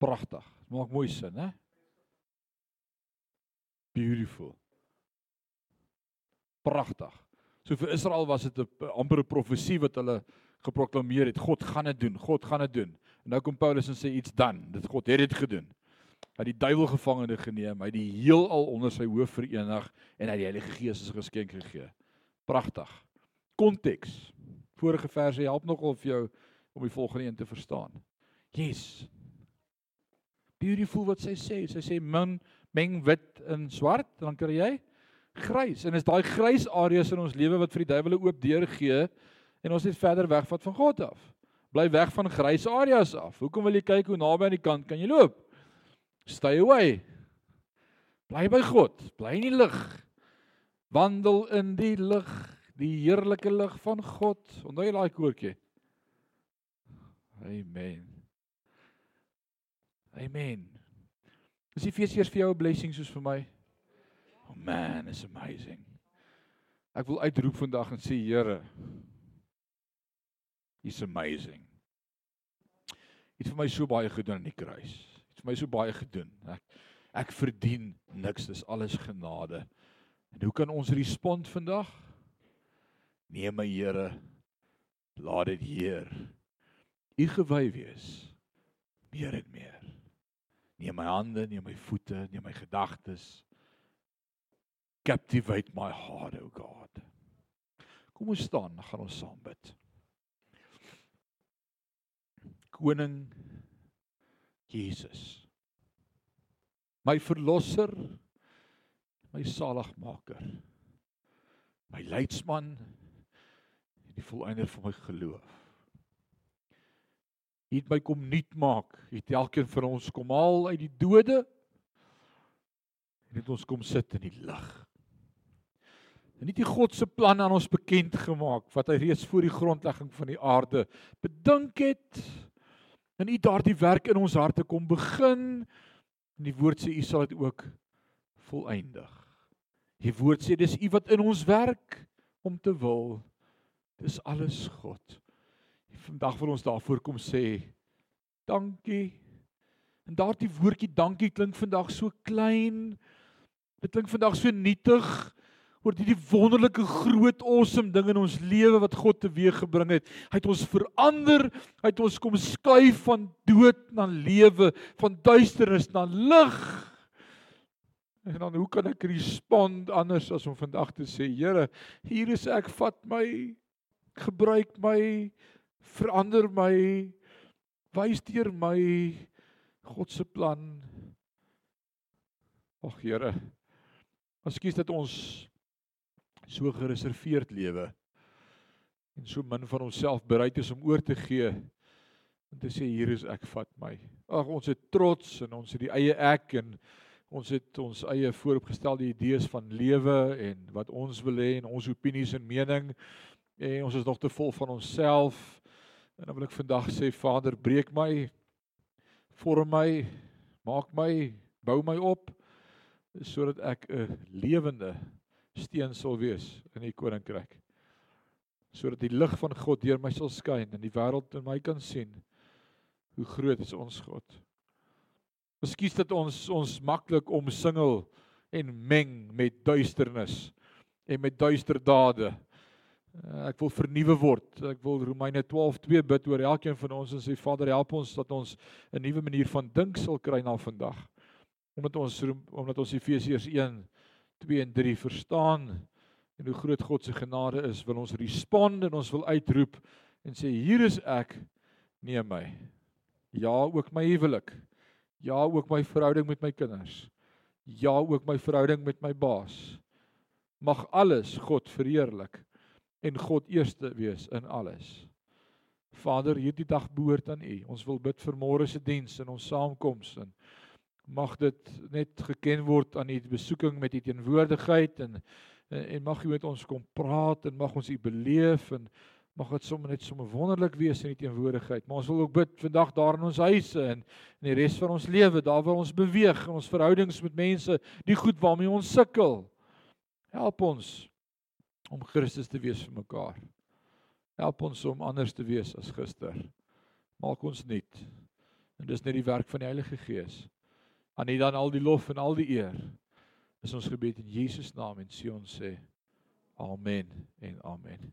Pragtig. Maak mooi sin, hè? Beautiful. Pragtig. So vir Israel was dit 'n amper 'n profesie wat hulle geproklaameer het. God gaan dit doen. God gaan dit doen. En nou kom Paulus en sê iets dan. Dit God het dit gedoen. Hy het die duiwel gevangene geneem, hy het die heelal onder sy hoof verenig en hy die Heilige Gees as geskenk gegee. Pragtig. Konteks. Vorige verse help nogal vir jou om die volgende een te verstaan. Yes. Beautiful wat sy sê. Sy sê min meng wit en swart, dan kry jy grys. En is daai grys areas in ons lewe wat vir die duiwel oop deur gee en ons net verder wegvat van God af. Bly weg van grys areas af. Hoekom wil jy kyk hoe naby aan die kant kan jy loop? Stay away. Bly by God. Bly in die lig. Wandel in die lig, die heerlike lig van God. Onthou jy daai koortjie? Amen. Amen. Is Efesiërs vir jou 'n blessing soos vir my? Oh man, it's amazing. Ek wil uitroep vandag en sê Here, He's amazing. Hy het vir my so baie gedoen aan die kruis. Hy het vir my so baie gedoen. Ek ek verdien niks, dis alles genade. En hoe kan ons respond vandag? Nee my Here, laat dit Heer U gewy wees. Meer en meer. Neem my hande, neem my voete, neem my gedagtes. Captivate my heart, o oh God. Kom ons staan, gaan ons saam bid koning Jesus. My verlosser, my saligmaker. My leidsman en die volëinder van my geloof. Hy het my kom nuut maak. Hy het elkeen van ons kom haal uit die dode en het ons kom sit in die lig. En nie die God se plan aan ons bekend gemaak wat hy reeds voor die grondlegging van die aarde bedink het en u daardie werk in ons harte kom begin en die woord sê u sal dit ook volëindig. Die woord sê dis u wat in ons werk om te wil. Dis alles God. Vandag wil ons daarvoor kom sê dankie. En daardie woordjie dankie klink vandag so klein. Dit klink vandag so nietig oor hierdie wonderlike groot awesome ding in ons lewe wat God teweeggebring het. Hy het ons verander, hy het ons kom skuif van dood na lewe, van duisternis na lig. En dan hoe kan ek respond anders as om vandag te sê, Here, hier is ek, vat my, gebruik my, verander my, wys deur my God se plan. Ag Here, Ekskuus dat ons so gereserveerd lewe en so min van onsself bereid is om oor te gee en te sê hier is ek vat my. Ag ons het trots en ons het die eie ek en ons het ons eie vooropgestelde idees van lewe en wat ons wil hê en ons opinies en mening en ons is nog te vol van onsself. En dan wil ek vandag sê Vader, breek my vorm my, maak my, bou my op sodat ek 'n lewende steen sal wees in u koninkryk. Sodat die lig van God deur my sal skyn en die wêreld in my kan sien hoe groot is ons God. Miskien dat ons ons maklik omsingel en meng met duisternis en met duister dade. Eh, ek wil vernuwe word. Ek wil Romeine 12:2 bid oor elkeen van ons en sê Vader help ons dat ons 'n nuwe manier van dink sal kry na vandag. Omdat ons omdat ons Efesiërs 1 2 en 3 verstaan en hoe groot God se genade is, wil ons respond en ons wil uitroep en sê hier is ek, neem my. Ja, ook my huwelik. Ja, ook my verhouding met my kinders. Ja, ook my verhouding met my baas. Mag alles God verheerlik en God eerste wees in alles. Vader, hierdie dag behoort aan U. Ons wil bid vir môre se diens en ons saamkoms en mag dit net geken word aan U besoeking met U teenwoordigheid en en mag U met ons kom praat en mag ons U beleef en mag dit sommer net sommer wonderlik wees in U teenwoordigheid. Maar ons wil ook bid vandag daar in ons huise en in die res van ons lewe, daar waar ons beweeg, in ons verhoudings met mense, die goed waarmee ons sukkel. Help ons om Christus te wees vir mekaar. Help ons om anders te wees as gister. Maak ons nuut. En dis net die werk van die Heilige Gees aan U dan al die lof en al die eer. Is ons gebed in Jesus naam en sê ons sê amen en amen.